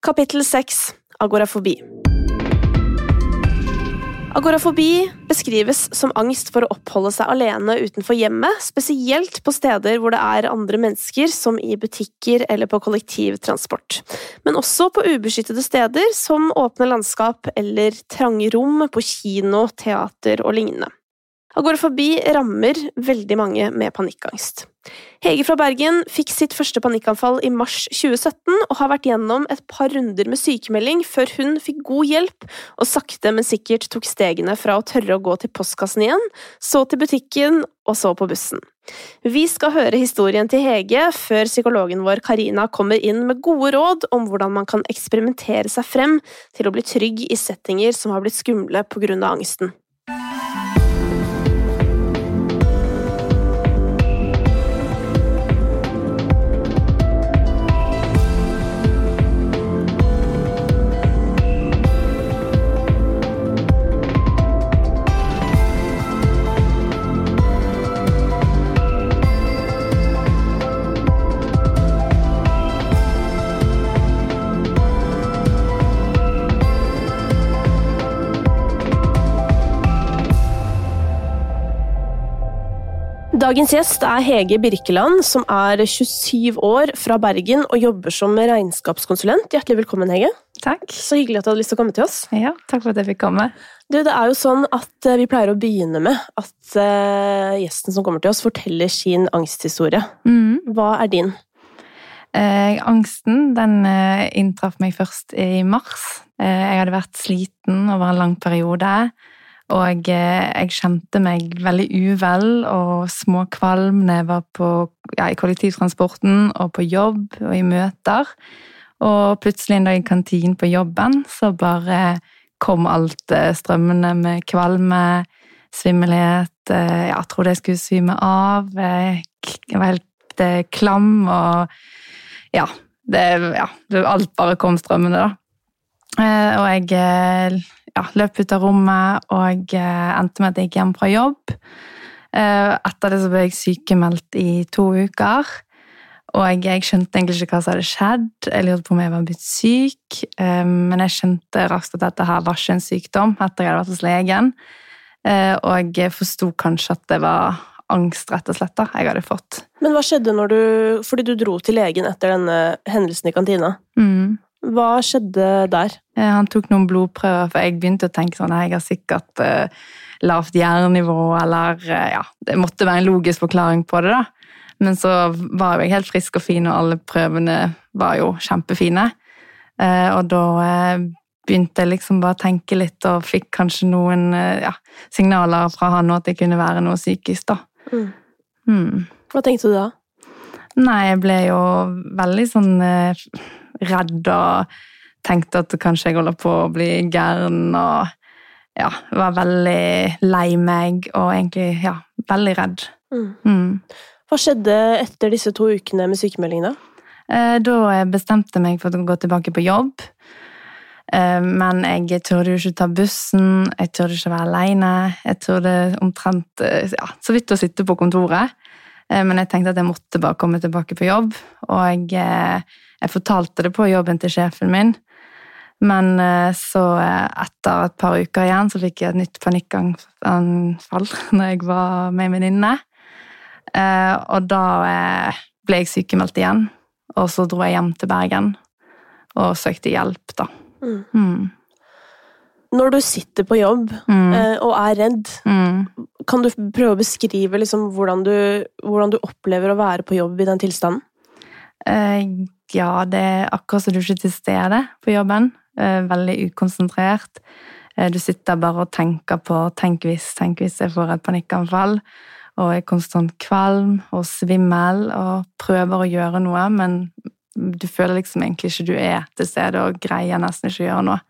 Kapittel 6 Agorafobi Agorafobi beskrives som angst for å oppholde seg alene utenfor hjemmet, spesielt på steder hvor det er andre mennesker, som i butikker eller på kollektivtransport. Men også på ubeskyttede steder som åpne landskap eller trange rom på kino, teater og lignende. Agorafobi rammer veldig mange med panikkangst. Hege fra Bergen fikk sitt første panikkanfall i mars 2017 og har vært gjennom et par runder med sykemelding før hun fikk god hjelp og sakte, men sikkert tok stegene fra å tørre å gå til postkassen igjen, så til butikken og så på bussen. Vi skal høre historien til Hege før psykologen vår Karina kommer inn med gode råd om hvordan man kan eksperimentere seg frem til å bli trygg i settinger som har blitt skumle av angsten. Dagens gjest er Hege Birkeland, som er 27 år, fra Bergen og jobber som regnskapskonsulent. Hjertelig velkommen, Hege. Takk. Så hyggelig at du hadde lyst til å komme til oss. Ja, takk for at jeg fikk komme. Du, det er jo sånn at eh, Vi pleier å begynne med at uh, gjesten som kommer til oss, forteller sin angsthistorie. Mm. Hva er din? Eh, angsten den eh, inntraff meg først i mars. Eh, jeg hadde vært sliten over en lang periode. Og eh, jeg kjente meg veldig uvel og småkvalm når jeg var på, ja, i kollektivtransporten og på jobb og i møter. Og plutselig en dag i kantinen på jobben så bare kom alt eh, strømmende med kvalme, svimmelhet eh, Jeg trodde jeg skulle svime av. Jeg var helt klam og Ja. Det, ja, alt bare kom strømmende, da. Eh, Og jeg eh, ja, løp ut av rommet og eh, endte med at jeg gikk hjem fra jobb. Etter det så ble jeg sykemeldt i to uker. Og jeg skjønte egentlig ikke hva som hadde skjedd. Jeg lurte på om jeg var blitt syk. Men jeg skjønte raskt at dette her var ikke en sykdom etter jeg hadde vært hos legen. Og jeg forsto kanskje at det var angst, rett og slett, da, jeg hadde fått. Men hva skjedde når du Fordi du dro til legen etter denne hendelsen i kantina. Mm. Hva skjedde der? Eh, Han tok noen blodprøver, for jeg begynte å tenke sånn Jeg har sikkert uh, lavt jernnivå, eller uh, Ja, det måtte være en logisk forklaring på det, da. Men så var jeg helt frisk og fin, og alle prøvene var jo kjempefine. Uh, og da begynte jeg liksom bare å tenke litt, og fikk kanskje noen ja, signaler fra han at det kunne være noe psykisk, da. Mm. Hmm. Hva tenkte du da? Nei, jeg ble jo veldig sånn redd og tenkte at kanskje jeg holder på å bli gæren og ja, var veldig lei meg og egentlig, ja, veldig redd. Mm. Mm. Hva skjedde etter disse to ukene med sykemeldingen? da? Eh, Da bestemte jeg meg for å gå tilbake på jobb. Eh, Men jeg turde jo ikke ta bussen, jeg turde ikke være alene. Jeg turde omtrent eh, ja, så vidt å sitte på kontoret. Eh, Men jeg tenkte at jeg måtte bare komme tilbake på jobb. Og jeg, eh, jeg fortalte det på jobben til sjefen min. Men eh, så etter et par uker igjen så fikk jeg et nytt panikkanfall når jeg var med en venninne. Og da ble jeg sykemeldt igjen. Og så dro jeg hjem til Bergen og søkte hjelp, da. Mm. Når du sitter på jobb Mm. eh, og er redd, Mm. kan du prøve å beskrive liksom hvordan, du, hvordan du opplever å være på jobb i den tilstanden? Eh, ja, det er akkurat som du ikke er til stede på jobben. Eh, veldig ukonsentrert. Eh, du sitter bare og tenker på 'tenk hvis, tenk hvis jeg får et panikkanfall'. Og er konstant kvalm og svimmel og prøver å gjøre noe, men du føler liksom egentlig ikke du er til stede og greier nesten ikke å gjøre noe.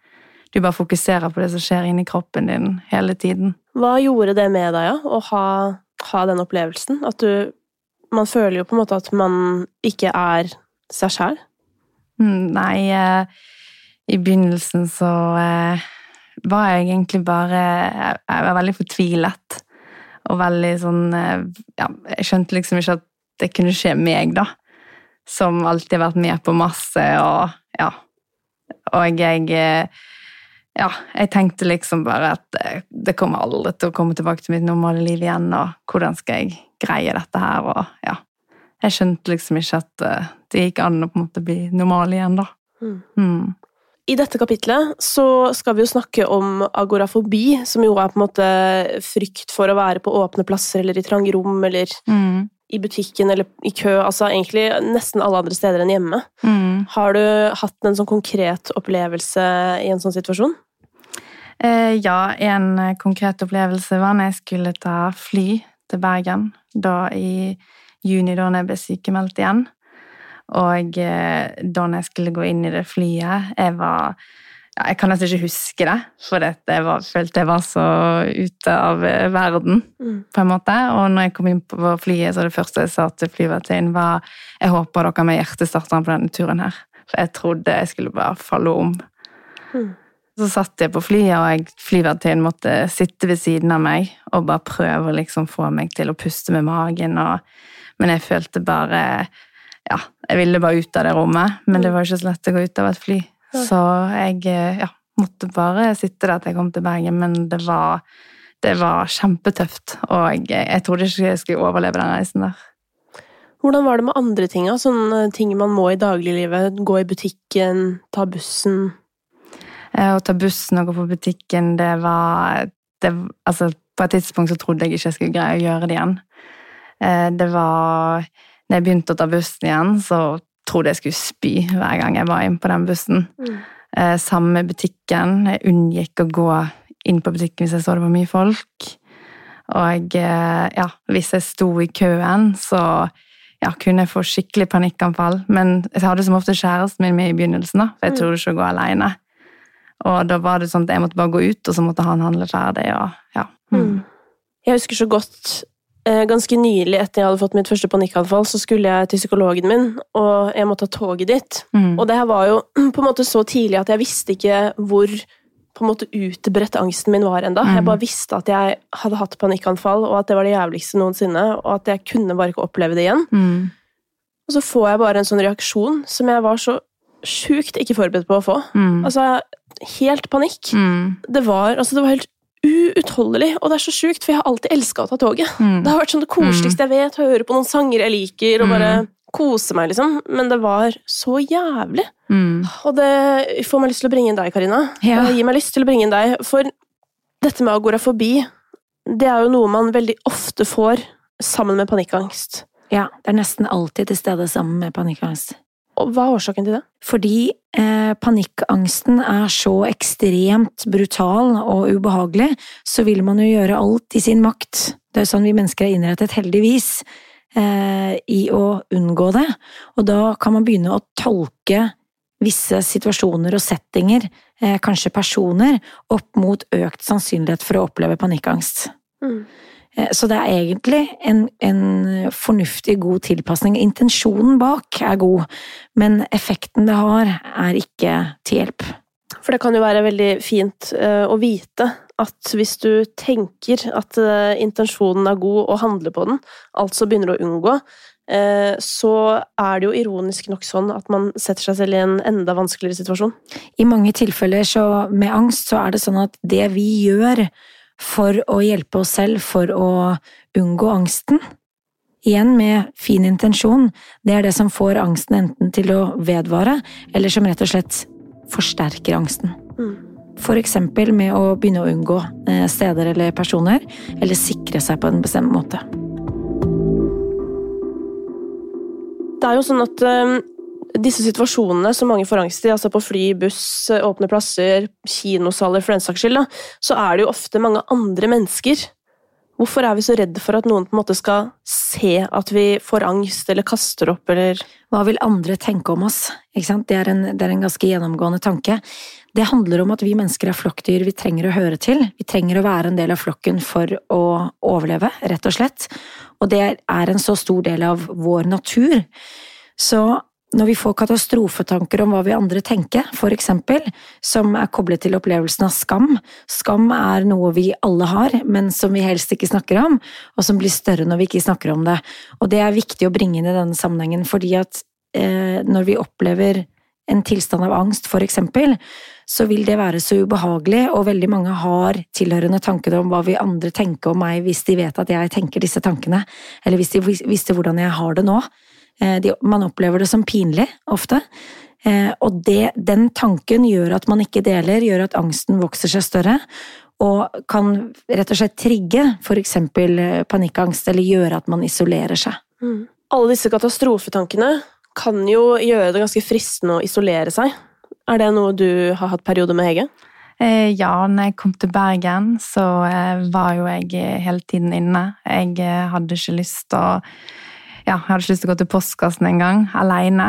Du bare fokuserer på det som skjer inni kroppen din hele tiden. Hva gjorde det med deg, ja, å ha, ha den opplevelsen? At du Man føler jo på en måte at man ikke er seg sjæl. Mm, Nei, eh, i begynnelsen så eh, var jeg egentlig bare Jeg var veldig fortvilet. Og veldig sånn eh, Ja, jeg skjønte liksom ikke at det kunne skje meg, da. Som alltid har vært med på masse og ja. Og jeg Ja, jeg tenkte liksom bare at eh, det kommer aldri til å komme tilbake til mitt normale liv igjen, og hvordan skal jeg greie dette her, og ja. Jeg skjønte liksom ikke at eh, det gikk an å på en måte bli normal igjen, da. Mm. Mm. I dette kapitlet så skal vi jo snakke om agorafobi, som jo er på en måte frykt for å være på åpne plasser eller i trange rom eller Mm. i butikken eller i kø, altså egentlig nesten alle andre steder enn hjemme. Mm. Har du hatt en sånn konkret opplevelse i en sånn situasjon? Eh, ja, en konkret opplevelse var når jeg skulle ta fly til Bergen. Da i juni, da jeg ble sykemeldt igjen. Og eh, da jeg skulle gå inn i det flyet Jeg var ja, Jeg kan nesten ikke huske det, for jeg var, følte jeg var så ute av eh, verden. Mm. på en måte. Og når jeg kom inn på flyet, så det første jeg sa til flyvertinnen, var jeg håper dere med hjertet starter på denne turen her. For jeg trodde jeg skulle bare falle om. Mm. Så satt jeg på flyet, og jeg, flyvertinnen måtte sitte ved siden av meg og bare prøve å liksom få meg til å puste med magen. Og, men jeg følte bare Ja, jeg ville bare ut av det rommet, men det var ikke så lett å gå ut av et fly. Så jeg ja, måtte bare sitte der til jeg kom til Bergen, men det var det var kjempetøft, og jeg, jeg trodde ikke jeg skulle overleve den reisen der. Hvordan var det med andre ting? Sånne ting man må i dagliglivet? Gå i butikken, ta bussen? Eh, Å ta bussen og gå på butikken, det var det, altså, På et tidspunkt så trodde jeg ikke jeg skulle greie å gjøre det igjen. Eh, Det var Når jeg begynte å ta bussen igjen, så trodde jeg skulle spy hver gang jeg var inne på den bussen. Mm. Samme med butikken. Jeg unngikk å gå inn på butikken hvis jeg så det var mye folk. Og eh, ja, hvis jeg sto i køen, så ja, kunne jeg få skikkelig panikkanfall. Men jeg hadde som ofte kjæresten min med i begynnelsen, da, for jeg Mm. torde ikke å gå alene. Og da var det sånn at jeg måtte bare gå ut, og så måtte han handle ferdig. og ja. Mm. Jeg husker så godt eh, Ganske nylig etter jeg hadde fått mitt første panikkanfall, så skulle jeg til psykologen min, og jeg måtte ta toget dit. Mm. Og det her var jo på en måte så tidlig at jeg visste ikke hvor på en måte utbredt angsten min var enda. Jeg Mm. bare visste at jeg hadde hatt panikkanfall, og at det var det jævligste noensinne, og at jeg kunne bare ikke oppleve det igjen. Mm. Og så får jeg bare en sånn reaksjon som jeg var så sjukt ikke forberedt på å få. Mm. Altså, helt panikk. Mm. Det var, altså, det var helt uutholdelig, og det er så sjukt, for jeg har alltid elska å ta toget. Mm. Det har vært sånn det koseligste jeg vet, høre på noen sanger jeg liker, og bare Mm. kose meg, liksom. Men det var så jævlig. Mm. Og det får meg lyst til å bringe inn deg, Karina. Ja. Det gir meg lyst til å bringe inn deg, for dette med agorafobi, det er jo noe man veldig ofte får sammen med panikkangst. Ja, det er nesten alltid til stede sammen med panikkangst. Og hva er årsaken til det? Fordi eh, panikkangsten er så ekstremt brutal og ubehagelig, så vil man jo gjøre alt i sin makt. Det er sånn vi mennesker er innrettet, heldigvis, eh, i å unngå det. Og da kan man begynne å tolke visse situasjoner og settinger, eh, kanskje personer, opp mot økt sannsynlighet for å oppleve panikkangst. Mm. Eh, Så det er egentlig en, en fornuftig, god tilpasning. Intensjonen bak er god, men effekten det har, er ikke til hjelp. For det kan jo være veldig fint eh, å vite at hvis du tenker at eh, intensjonen er god og handler på den, altså begynner å unngå, eh, så er det jo ironisk nok sånn at man setter seg selv i en enda vanskeligere situasjon. I mange tilfeller så, med angst så er det sånn at det vi gjør for å hjelpe oss selv for å unngå angsten, igjen med fin intensjon, det er det som får angsten enten til å vedvare, eller som rett og slett forsterker angsten. F.eks. For eksempel med å begynne å unngå eh, steder eller personer, eller sikre seg på en bestemt måte. Det er jo sånn at eh, disse situasjonene som mange får angst i, altså på fly, buss, åpne plasser, kinosaler for den saks skyld, så er det jo ofte mange andre mennesker. Hvorfor er vi så redde for at noen på en måte skal se at vi får angst, eller kaster opp, eller Hva vil andre tenke om oss? Ikke sant? Det, er en, det er en ganske gjennomgående tanke. Det handler om at vi mennesker er flokkdyr vi trenger å høre til. Vi trenger å være en del av flokken for å overleve, rett og slett. Og det er en så stor del av vår natur. Så når vi får katastrofetanker om hva vi andre tenker, for eksempel, som er koblet til opplevelsen av skam Skam er noe vi alle har, men som vi helst ikke snakker om, og som blir større når vi ikke snakker om det. Og det er viktig å bringe inn i denne sammenhengen, fordi at eh, når vi opplever en tilstand av angst, for eksempel, så vil det være så ubehagelig, og veldig mange har tilhørende tanker om hva vi andre tenker om meg hvis de vet at jeg tenker disse tankene, eller hvis de visste hvordan jeg har det nå. Eh, man opplever det som pinlig, ofte. Eh, og det, den tanken gjør at man ikke deler, gjør at angsten vokser seg større, og kan rett og slett trigge for eksempel eh, panikkangst, eller gjøre at man isolerer seg. Mm. Alle disse katastrofetankene kan jo gjøre det ganske fristende å isolere seg. Er det noe du har hatt perioder med, Hege? Eh, ja, når jeg kom til Bergen, så eh, var jo jeg hele tiden inne. Jeg hadde ikke lyst til å ja, jeg hadde ikke lyst til å gå til postkassen en gang, alene.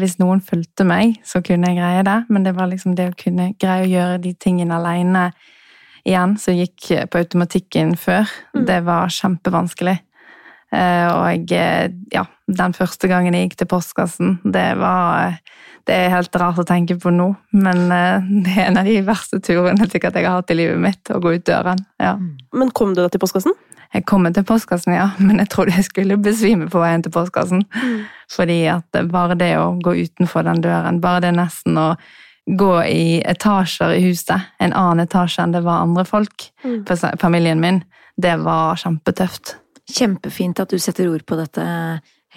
Hvis noen fulgte meg, så kunne jeg greie det, men det var liksom det å kunne greie å gjøre de tingene alene igjen, som gikk på automatikken før, mm. det var kjempevanskelig. Og ja, den første gangen jeg gikk til postkassen, det var det er helt rart å tenke på nå, men eh, det er en av de verste turene sikkert jeg har hatt i livet mitt. Å gå ut døren. Ja. Men kom du da til postkassen? Jeg kom til postkassen, ja. Men jeg trodde jeg skulle besvime på veien til postkassen. Mm. Fordi at bare det å gå utenfor den døren, bare det nesten å gå i etasjer i huset, en annen etasje enn det var andre folk, mm. familien min, det var kjempetøft. Kjempefint at du setter ord på dette,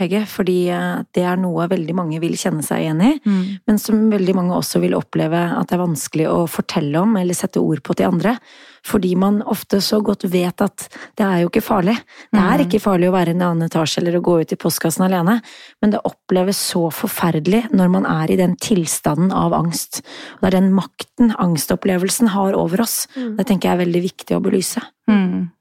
Hege, fordi eh, det er noe veldig mange vil kjenne seg igjen i, mm. men som veldig mange også vil oppleve at det er vanskelig å fortelle om eller sette ord på til andre. Fordi man ofte så godt vet at det er jo ikke farlig. Det er mm. ikke farlig å være i en annen etasje eller å gå ut i postkassen alene, men det oppleves så forferdelig når man er i den tilstanden av angst. Og det er den makten angstopplevelsen har over oss. Mm. Det tenker jeg er veldig viktig å belyse. Mm.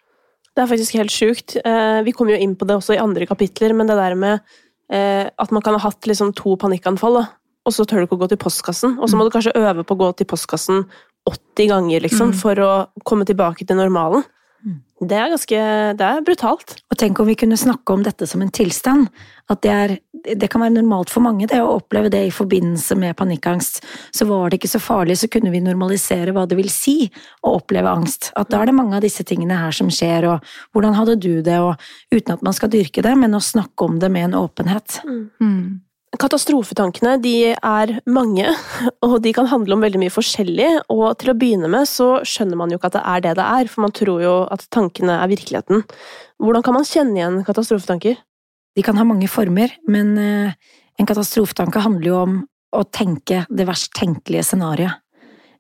Det er faktisk helt sjukt. Eh, vi kommer jo inn på det også i andre kapitler, men det der med eh, at man kan ha hatt liksom to panikkanfall, og så tør du ikke å gå til postkassen. Og så må du kanskje øve på å gå til postkassen 80 ganger, liksom, mm. for å komme tilbake til normalen. Det er ganske Det er brutalt. Og tenk om vi kunne snakke om dette som en tilstand. At det, er, det kan være normalt for mange, det å oppleve det i forbindelse med panikkangst. Så var det ikke så farlig, så kunne vi normalisere hva det vil si å oppleve angst. At da er det mange av disse tingene her som skjer, og hvordan hadde du det, og uten at man skal dyrke det, men å snakke om det med en åpenhet. Mm. mm. Katastrofetankene de er mange, og de kan handle om veldig mye forskjellig. Og til å begynne med så skjønner man jo ikke at det er det det er, for man tror jo at tankene er virkeligheten. Hvordan kan man kjenne igjen katastrofetanker? De kan ha mange former, men eh, en katastrofetanke handler jo om å tenke det verst tenkelige scenarioet.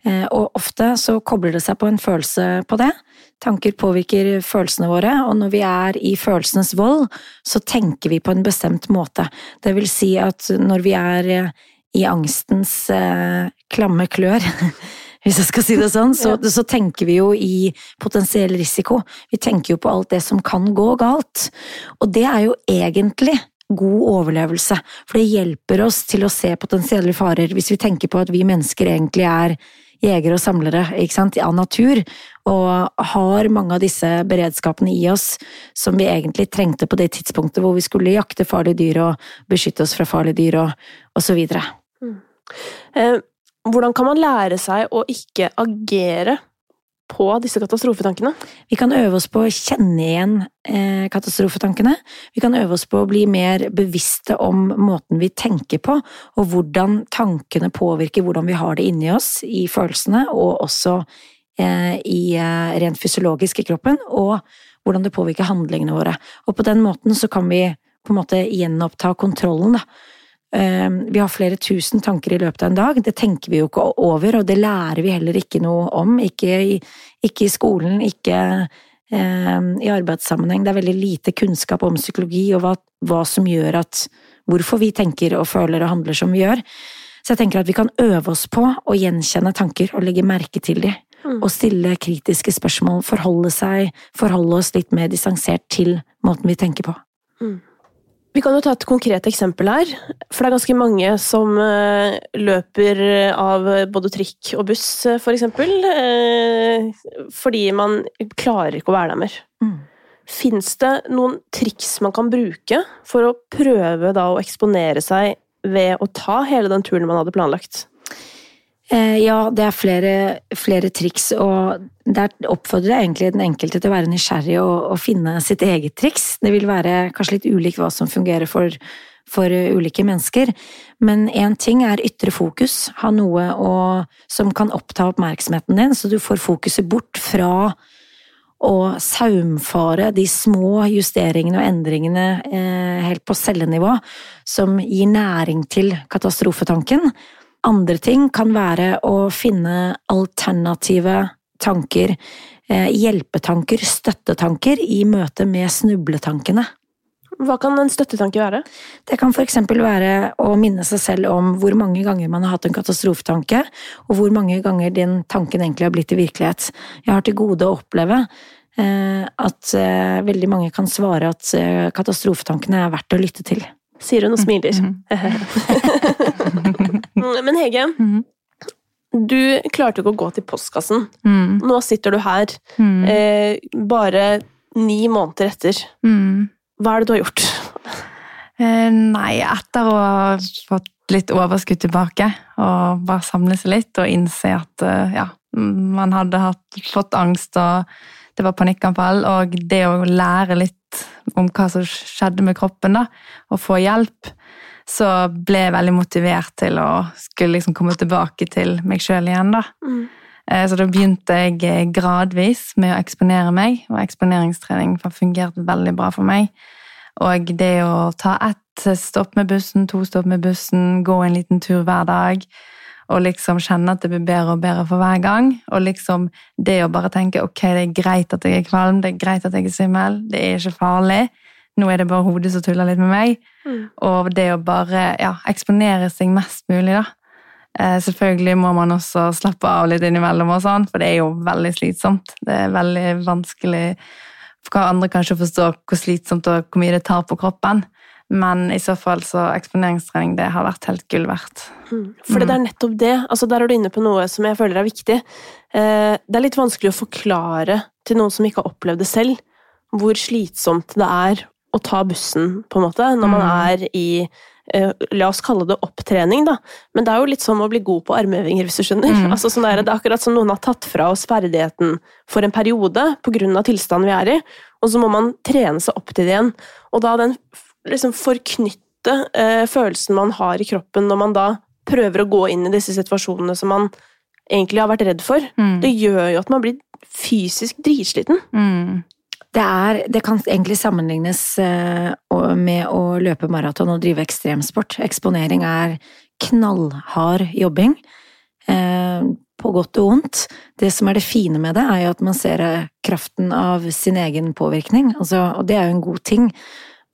Eh, og ofte så kobler det seg på en følelse på det. Tanker påvirker følelsene våre, og når vi er i følelsenes vold, så tenker vi på en bestemt måte. Det vil si at når vi er eh, i angstens klamme klør, hvis jeg skal si det sånn, så, så, tenker vi jo i potensiell risiko. Vi tenker jo på alt det som kan gå galt. Og det er jo egentlig god overlevelse, for det hjelper oss til å se potensielle farer hvis vi tenker på at vi mennesker egentlig er jegere og samlere av natur, og har mange av disse beredskapene i oss som vi egentlig trengte på det tidspunktet hvor vi skulle jakte farlige dyr og beskytte oss fra farlige dyr og, og så videre. Mm. Hvordan kan man lære seg å ikke agere på disse katastrofetankene? Vi kan øve oss på å kjenne igjen eh, katastrofetankene. Vi kan øve oss på å bli mer bevisste om måten vi tenker på, og hvordan tankene påvirker hvordan vi har det inni oss, i følelsene, og også eh, i eh, rent fysiologisk i kroppen, og hvordan det påvirker handlingene våre. Og på den måten så kan vi på en måte gjenoppta kontrollen, da vi har flere tusen tanker i løpet av en dag, det tenker vi jo ikke over, og det lærer vi heller ikke noe om. Ikke i, ikke i skolen, ikke eh, i arbeidssammenheng. Det er veldig lite kunnskap om psykologi og hva, hva, som gjør at Hvorfor vi tenker og føler og handler som vi gjør. Så jeg tenker at vi kan øve oss på å gjenkjenne tanker og legge merke til dem. Mm. Og stille kritiske spørsmål, forholde seg, forholde oss litt mer distansert til måten vi tenker på. Mm. Vi kan jo ta et konkret eksempel her. For det er ganske mange som eh, løper av både trikk og buss, eh, for eksempel. Eh, fordi man klarer ikke å være der mer. Mm. Fins det noen triks man kan bruke for å prøve da å eksponere seg ved å ta hele den turen man hadde planlagt? Eh, ja, det er flere, flere, triks, og der oppfordrer jeg egentlig den enkelte til å være nysgjerrig og, og, finne sitt eget triks. Det vil være kanskje litt ulikt hva som fungerer for, for ulike mennesker. Men én ting er ytre fokus, ha noe å, som kan oppta oppmerksomheten din, så du får fokuset bort fra å saumfare de små justeringene og endringene eh, helt på cellenivå, som gir næring til katastrofetanken. Andre ting kan være å finne alternative tanker, eh, hjelpetanker, støttetanker, i møte med snubletankene. Hva kan en støttetanke være? Det kan eksempel være å minne seg selv om hvor mange ganger man har hatt en katastrofetanke, og hvor mange ganger den tanken egentlig har blitt til virkelighet. Jeg har til gode å oppleve eh, at eh, veldig mange kan svare at katastrofetankene er verdt å lytte til. Sier hun og smiler. Men Hege, Mhm. du klarte ikke å gå til postkassen. Mm. Nå sitter du her, Mm. eh, bare ni måneder etter. Mm. Hva er det du har gjort? Eh, Nei, etter å ha fått litt overskudd tilbake, og bare samle seg litt og innse at eh, ja, man hadde hatt, fått angst og det var panikkanfall, og det å lære litt om hva som skjedde med kroppen, da, og få hjelp, så ble jeg veldig motivert til å skulle liksom komme tilbake til meg sjøl igjen, da. Mm. Så da begynte jeg eh, gradvis med å eksponere meg, og eksponeringstrening har fungert veldig bra for meg. Og det å ta ett stopp med bussen, to stopp med bussen, gå en liten tur hver dag, og liksom kjenne at det blir bedre og bedre for hver gang. Og liksom det å bare tenke ok, det er greit at jeg er kvalm, det er greit at jeg er svimmel, det er ikke farlig. Nå er det bare hodet som tuller litt med meg. Mm. Og det å bare ja, eksponere seg mest mulig, da. Eh, selvfølgelig må man også slappe av litt innimellom, og sånn, for det er jo veldig slitsomt. Det er veldig vanskelig for andre kanskje forstår forstå hvor slitsomt og hvor mye det tar på kroppen. Men i så fall så eksponeringstrening det har vært helt gull verdt. For det er nettopp det. altså Der er du inne på noe som jeg føler er viktig. Eh, Det er litt vanskelig å forklare til noen som ikke har opplevd det selv, hvor slitsomt det er å ta bussen, på en måte, når man er i eh, La oss kalle det opptrening, da. Men det er jo litt som å bli god på armøvinger, hvis du skjønner. Mm. Altså sånn der, det er akkurat som noen har tatt fra oss ferdigheten for en periode pga. tilstanden vi er i, og så må man trene seg opp til det igjen. Og da den liksom forknytte eh, følelsen man har i kroppen når man da prøver å gå inn i disse situasjonene som man egentlig har vært redd for, Mm. det gjør jo at man blir fysisk dritsliten. Mm. Det, er, det kan egentlig sammenlignes eh, med å løpe maraton og drive ekstremsport. Eksponering er knallhard jobbing, eh, på godt og vondt. Det som er det fine med det, er jo at man ser eh, kraften av sin egen påvirkning, altså, og det er jo en god ting.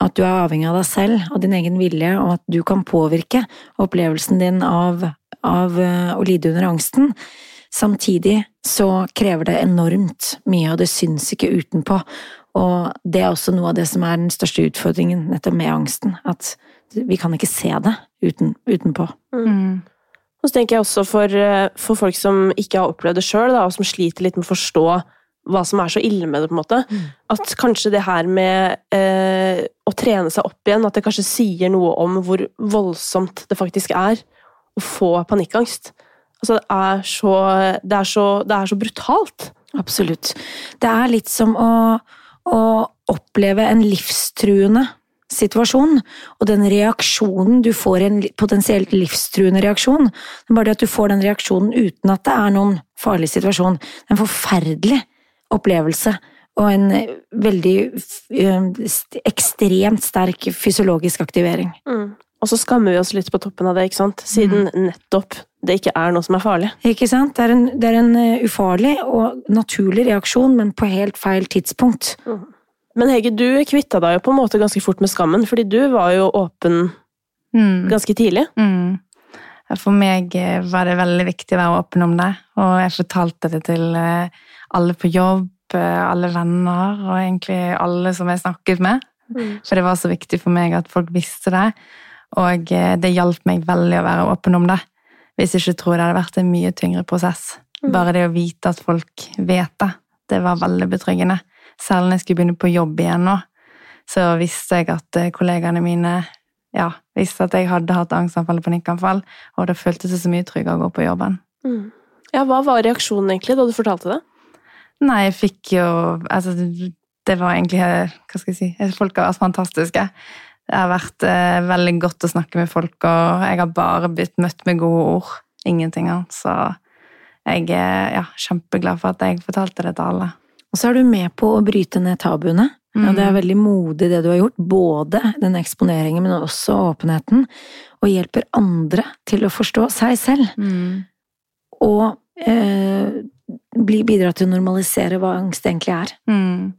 At du er avhengig av deg selv og din egen vilje, og at du kan påvirke opplevelsen din av, av eh, å lide under angsten. Samtidig så krever det enormt mye, og det syns ikke utenpå. Og det er også noe av det som er den største utfordringen nettopp med angsten. At vi kan ikke se det uten, utenpå. Mm. Og så tenker jeg også for, eh, for folk som ikke har opplevd det sjøl, og som sliter litt med å forstå hva som er så ille med det, på en måte. At kanskje det her med eh, å trene seg opp igjen, at det kanskje sier noe om hvor voldsomt det faktisk er å få panikkangst. Altså, det er så, det er så, det er så brutalt. Absolutt. Det er litt som å, å oppleve en livstruende situasjon, og den reaksjonen du får, en potensielt livstruende reaksjon, det er bare det at du får den reaksjonen uten at det er noen farlig situasjon. Det er en forferdelig opplevelse, og en eh, veldig eh, st- ekstremt sterk fysiologisk aktivering. Og så skammer vi oss litt på toppen av det, ikke sant? siden nettopp det ikke er noe som er farlig. Ikke sant? Det er en, det er en eh, ufarlig og naturlig reaksjon, men på helt feil tidspunkt. Men Hege, du kvitta deg jo på en måte ganske fort med skammen, fordi du var jo åpen Mm. ganske tidlig. Mm. For meg eh, var det veldig viktig å være åpen om det, og jeg fortalte det til eh, alle på jobb, eh, alle venner, og egentlig alle som jeg snakket med. For det var så viktig for meg at folk visste det, og det hjalp meg veldig å være åpen om det. Hvis jeg ikke tror det hadde vært en mye tyngre prosess. Bare det å vite at folk vet det, det var veldig betryggende. Selv når jeg skulle begynne på jobb igjen nå, så visste jeg at kollegaene mine ja, visste at jeg hadde hatt angstanfall og panikkanfall, og det føltes så mye tryggere å gå på jobben. Mm. Ja, hva var reaksjonen egentlig da du fortalte det? Nei, jeg fikk jo Altså, det var egentlig Hva skal jeg si? Folk har vært fantastiske. Det har vært eh, veldig godt å snakke med folk, og jeg har bare blitt møtt med gode ord. Ingenting annet. Så jeg er ja, kjempeglad for at jeg fortalte det til alle. Og så er du med på å bryte ned tabuene. Og det er Mm. veldig modig det du har gjort, både den eksponeringen, men også åpenheten. Og hjelper andre til å forstå seg selv. Mm. Og eh, bli, bidra til å normalisere hva angst egentlig er. Mm.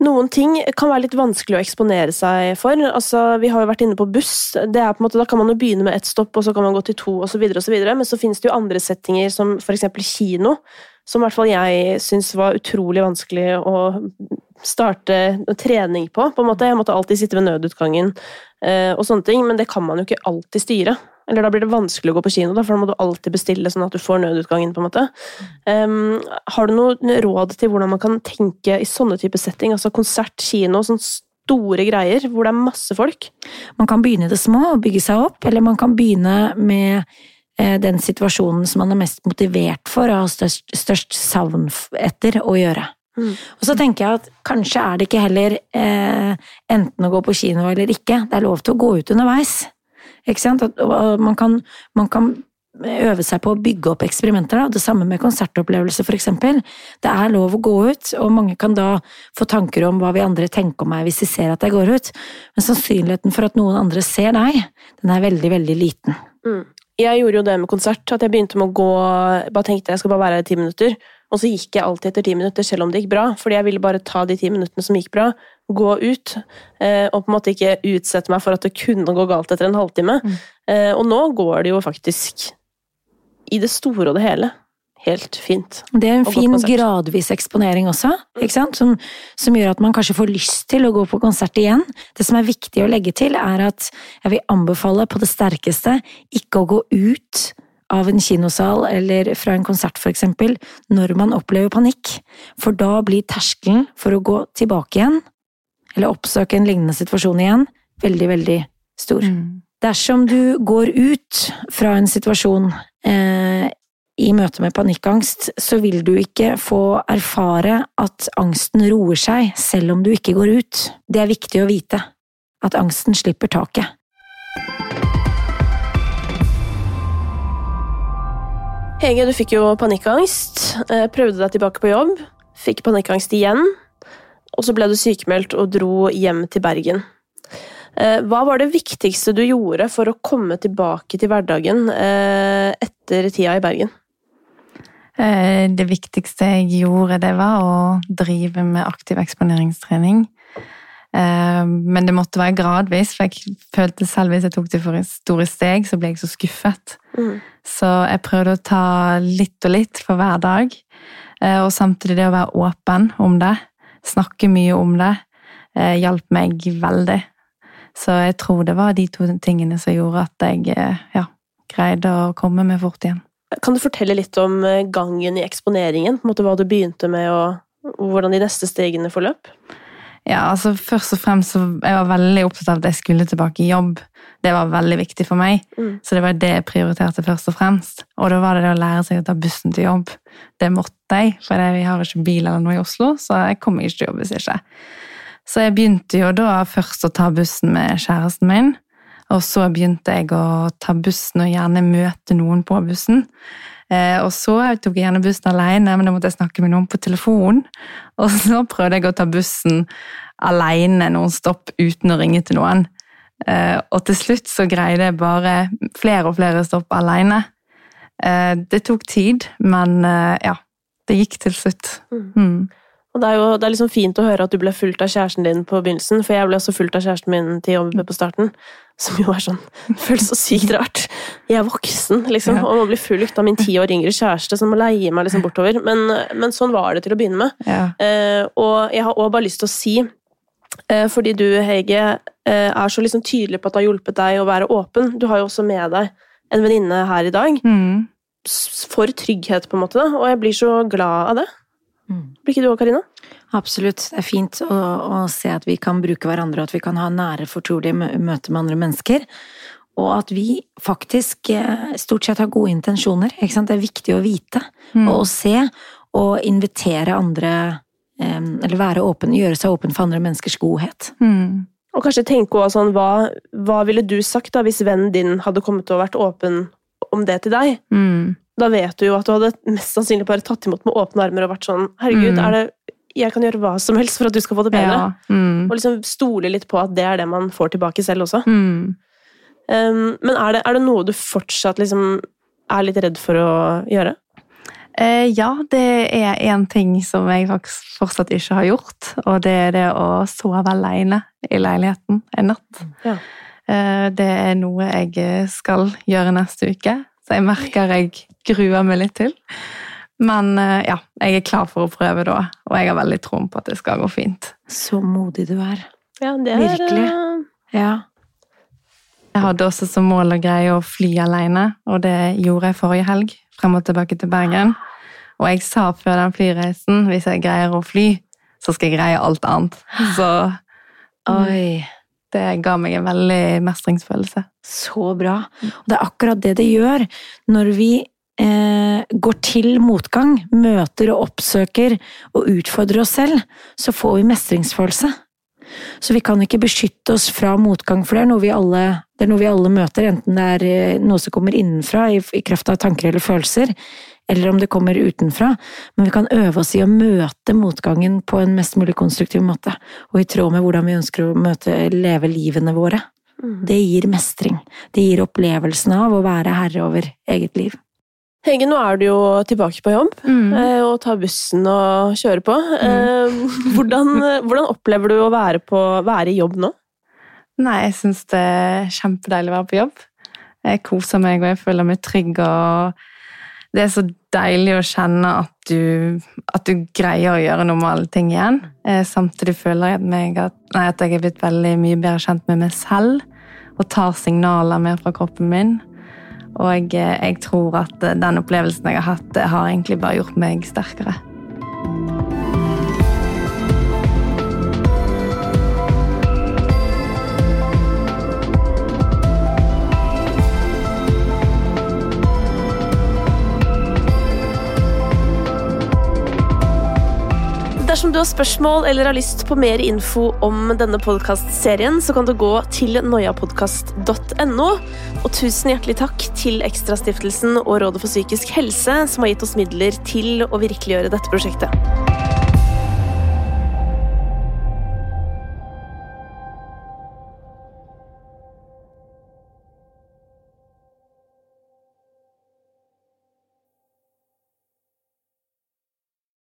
Noen ting kan være litt vanskelig å eksponere seg for. Altså, vi har jo vært inne på buss. Det er på en måte, da kan man jo begynne med ett stopp, og så kan man gå til to, osv. Men så finnes det jo andre settinger, som f.eks. kino, som i hvert fall jeg syns var utrolig vanskelig å starte trening på. på en måte. Jeg måtte alltid sitte ved nødutgangen eh, og sånne ting, men det kan man jo ikke alltid styre. Eller da blir det vanskelig å gå på kino, da, for da må du alltid bestille sånn at du får nødutgangen. på en måte. Um, har du noe råd til hvordan man kan tenke i sånne type setting? Altså konsert, kino, sånne store greier hvor det er masse folk? Man kan begynne i det små og bygge seg opp, eller man kan begynne med eh, den situasjonen som man er mest motivert for og har størst, størst savn etter å gjøre. Mm. Og så tenker jeg at kanskje er det ikke heller eh, enten å gå på kino eller ikke, det er lov til å gå ut underveis. Ikke sant? At, man, kan, man kan øve seg på å bygge opp eksperimenter. Da. Det samme med konsertopplevelser, eksempel. Det er lov å gå ut, og mange kan da få tanker om hva vi andre tenker om meg hvis de ser at jeg går ut. Men sannsynligheten for at noen andre ser deg, den er veldig, veldig liten. Mm. Jeg gjorde jo det med konsert, at jeg begynte med å gå Bare tenkte jeg skal bare være her i ti minutter. Og så gikk jeg alltid etter ti minutter, selv om det gikk bra. Fordi jeg ville bare ta de ti minuttene som gikk bra, gå ut. Eh, og på en måte ikke utsette meg for at det kunne gå galt etter en halvtime. Mm. Eh, og nå går det jo faktisk, i det store og det hele, helt fint. Det er en fin konsert. gradvis eksponering også, ikke sant? Som, som gjør at man kanskje får lyst til å gå på konsert igjen. Det som er viktig å legge til, er at jeg vil anbefale på det sterkeste ikke å gå ut av en kinosal eller fra en konsert for eksempel, når man opplever panikk. For da blir terskelen for å gå tilbake igjen, eller oppsøke en lignende situasjon igjen, veldig, veldig stor. Mm. Dersom du går ut fra en situasjon eh, i møte med panikkangst, så vil du ikke få erfare at angsten roer seg selv om du ikke går ut. Det er viktig å vite. At angsten slipper taket. Hege, du fikk jo panikkangst. eh, Prøvde deg tilbake på jobb. Fikk panikkangst igjen. Og så ble du sykemeldt og dro hjem til Bergen. Eh, Hva var det viktigste du gjorde for å komme tilbake til hverdagen eh, etter tida i Bergen? Eh, Det viktigste jeg gjorde, det var å drive med aktiv eksponeringstrening. Eh, Men det måtte være gradvis, for jeg følte selv hvis jeg tok det for store steg, så ble jeg så skuffet. Mm. Så jeg prøvde å ta litt og litt for hver dag. eh, Og samtidig det å være åpen om det, snakke mye om det, hjalp meg veldig. Så jeg tror det var de to tingene som gjorde at jeg ja, greide å komme meg fort igjen. Kan du fortelle litt om eh, gangen i eksponeringen? Måte Hva du begynte med, og hvordan de neste stegene forløp? Ja, altså Først og fremst så jeg var veldig opptatt av at jeg skulle tilbake i jobb. Det var veldig viktig for meg, Mm. så det var det jeg prioriterte først og fremst. Og da var det det å lære seg å ta bussen til jobb. Det måtte jeg, for vi har ikke bil eller noe i Oslo, så jeg kommer ikke til jobb hvis ikke. Så jeg begynte jo da først å ta bussen med kjæresten min, og så begynte jeg å ta bussen og gjerne møte noen på bussen. Eh, og så tok jeg gjerne bussen alene, men da måtte jeg snakke med noen på telefon. Og så prøvde jeg å ta bussen alene noen stopp uten å ringe til noen. Eh, og til slutt så greide jeg bare flere og flere stopp alene. Eh, det tok tid, men ja, det gikk til slutt. Mm. Og det er jo det er liksom fint å høre at du ble fulgt av kjæresten din på begynnelsen, for jeg ble også fulgt av kjæresten min til jobb på starten. Som jo er sånn føles så sykt rart. Jeg er voksen, liksom, og må bli fulgt av min ti år yngre kjæreste som må leie meg liksom bortover. Men, men sånn var det til å begynne med. Ja. Eh, og jeg har også bare lyst til å si, eh, fordi du, Hege, eh, er så liksom tydelig på at det har hjulpet deg å være åpen. Du har jo også med deg en venninne her i dag. Mm. For trygghet, på en måte, da. og jeg blir så glad av det. Mm. Blir ikke du òg, Karina? Absolutt. Det er fint å, å se at vi kan bruke hverandre, og at vi kan ha nære, fortrolige møter med andre mennesker. Og at vi faktisk eh, stort sett har gode intensjoner. Ikke sant? Det er viktig å vite Mm. og å se, og invitere andre eh, Eller være åpen, gjøre seg åpen for andre menneskers godhet. Mm. Og kanskje tenke også sånn, hva, hva ville du sagt da hvis vennen din hadde kommet og vært åpen om det til deg? Mm. Da vet du jo at du hadde mest sannsynlig bare tatt imot med åpne armer og vært sånn Herregud, Mm. er det, jeg kan gjøre hva som helst for at du skal få det bedre. Ja. Mm. Og liksom stole litt på at det er det man får tilbake selv også. Mm. Um, men er det, er det noe du fortsatt liksom er litt redd for å gjøre? Eh, ja, det er én ting som jeg faktisk fortsatt ikke har gjort, og det er det å sove alene i leiligheten en natt. Ja. Eh, det er noe jeg skal gjøre neste uke, så jeg merker jeg gruer meg litt til. Men eh, ja, jeg er klar for å prøve da, og jeg har veldig troen på at det skal gå fint. Så modig du er. Ja, det er Virkelig. uh, Ja. Jeg hadde også som mål og greie å fly alene, og det gjorde jeg forrige helg, frem og tilbake til Bergen. Og jeg sa før den flyreisen, hvis jeg greier å fly, så skal jeg greie alt annet. Så Oi. Det ga meg en veldig mestringsfølelse. Så bra. Og det er akkurat det det gjør når vi eh, går til motgang, møter og oppsøker og utfordrer oss selv, så får vi mestringsfølelse. Så vi kan ikke beskytte oss fra motgang, for det er noe vi alle, noe vi alle møter, enten det er eh, noe som kommer innenfra i, i kraft av tanker eller følelser, eller om det kommer utenfra, men vi kan øve oss i å møte motgangen på en mest mulig konstruktiv måte, og i tråd med hvordan vi ønsker å møte, leve livene våre. Det gir mestring. Det gir opplevelsen av å være herre over eget liv. Hege, nå er du jo tilbake på jobb mm. og tar bussen og kjører på. Mm. hvordan, hvordan opplever du å være, på, være i jobb nå? Nei, jeg syns det er kjempedeilig å være på jobb. Jeg koser meg, og jeg føler meg trygg. og Det er så deilig å kjenne at du, at du greier å gjøre normale ting igjen. Eh, Samtidig føler jeg meg at, nei, at jeg er blitt veldig mye bedre kjent med meg selv og tar signaler mer fra kroppen min. Og jeg, jeg tror at eh, den opplevelsen jeg har hatt, har egentlig bare gjort meg sterkere. Dersom du har spørsmål eller har lyst på mer info om denne podkastserien, så kan du gå til noiapodkast.no. Og tusen hjertelig takk til Ekstrastiftelsen og Rådet for psykisk helse, som har gitt oss midler til å virkeliggjøre dette prosjektet.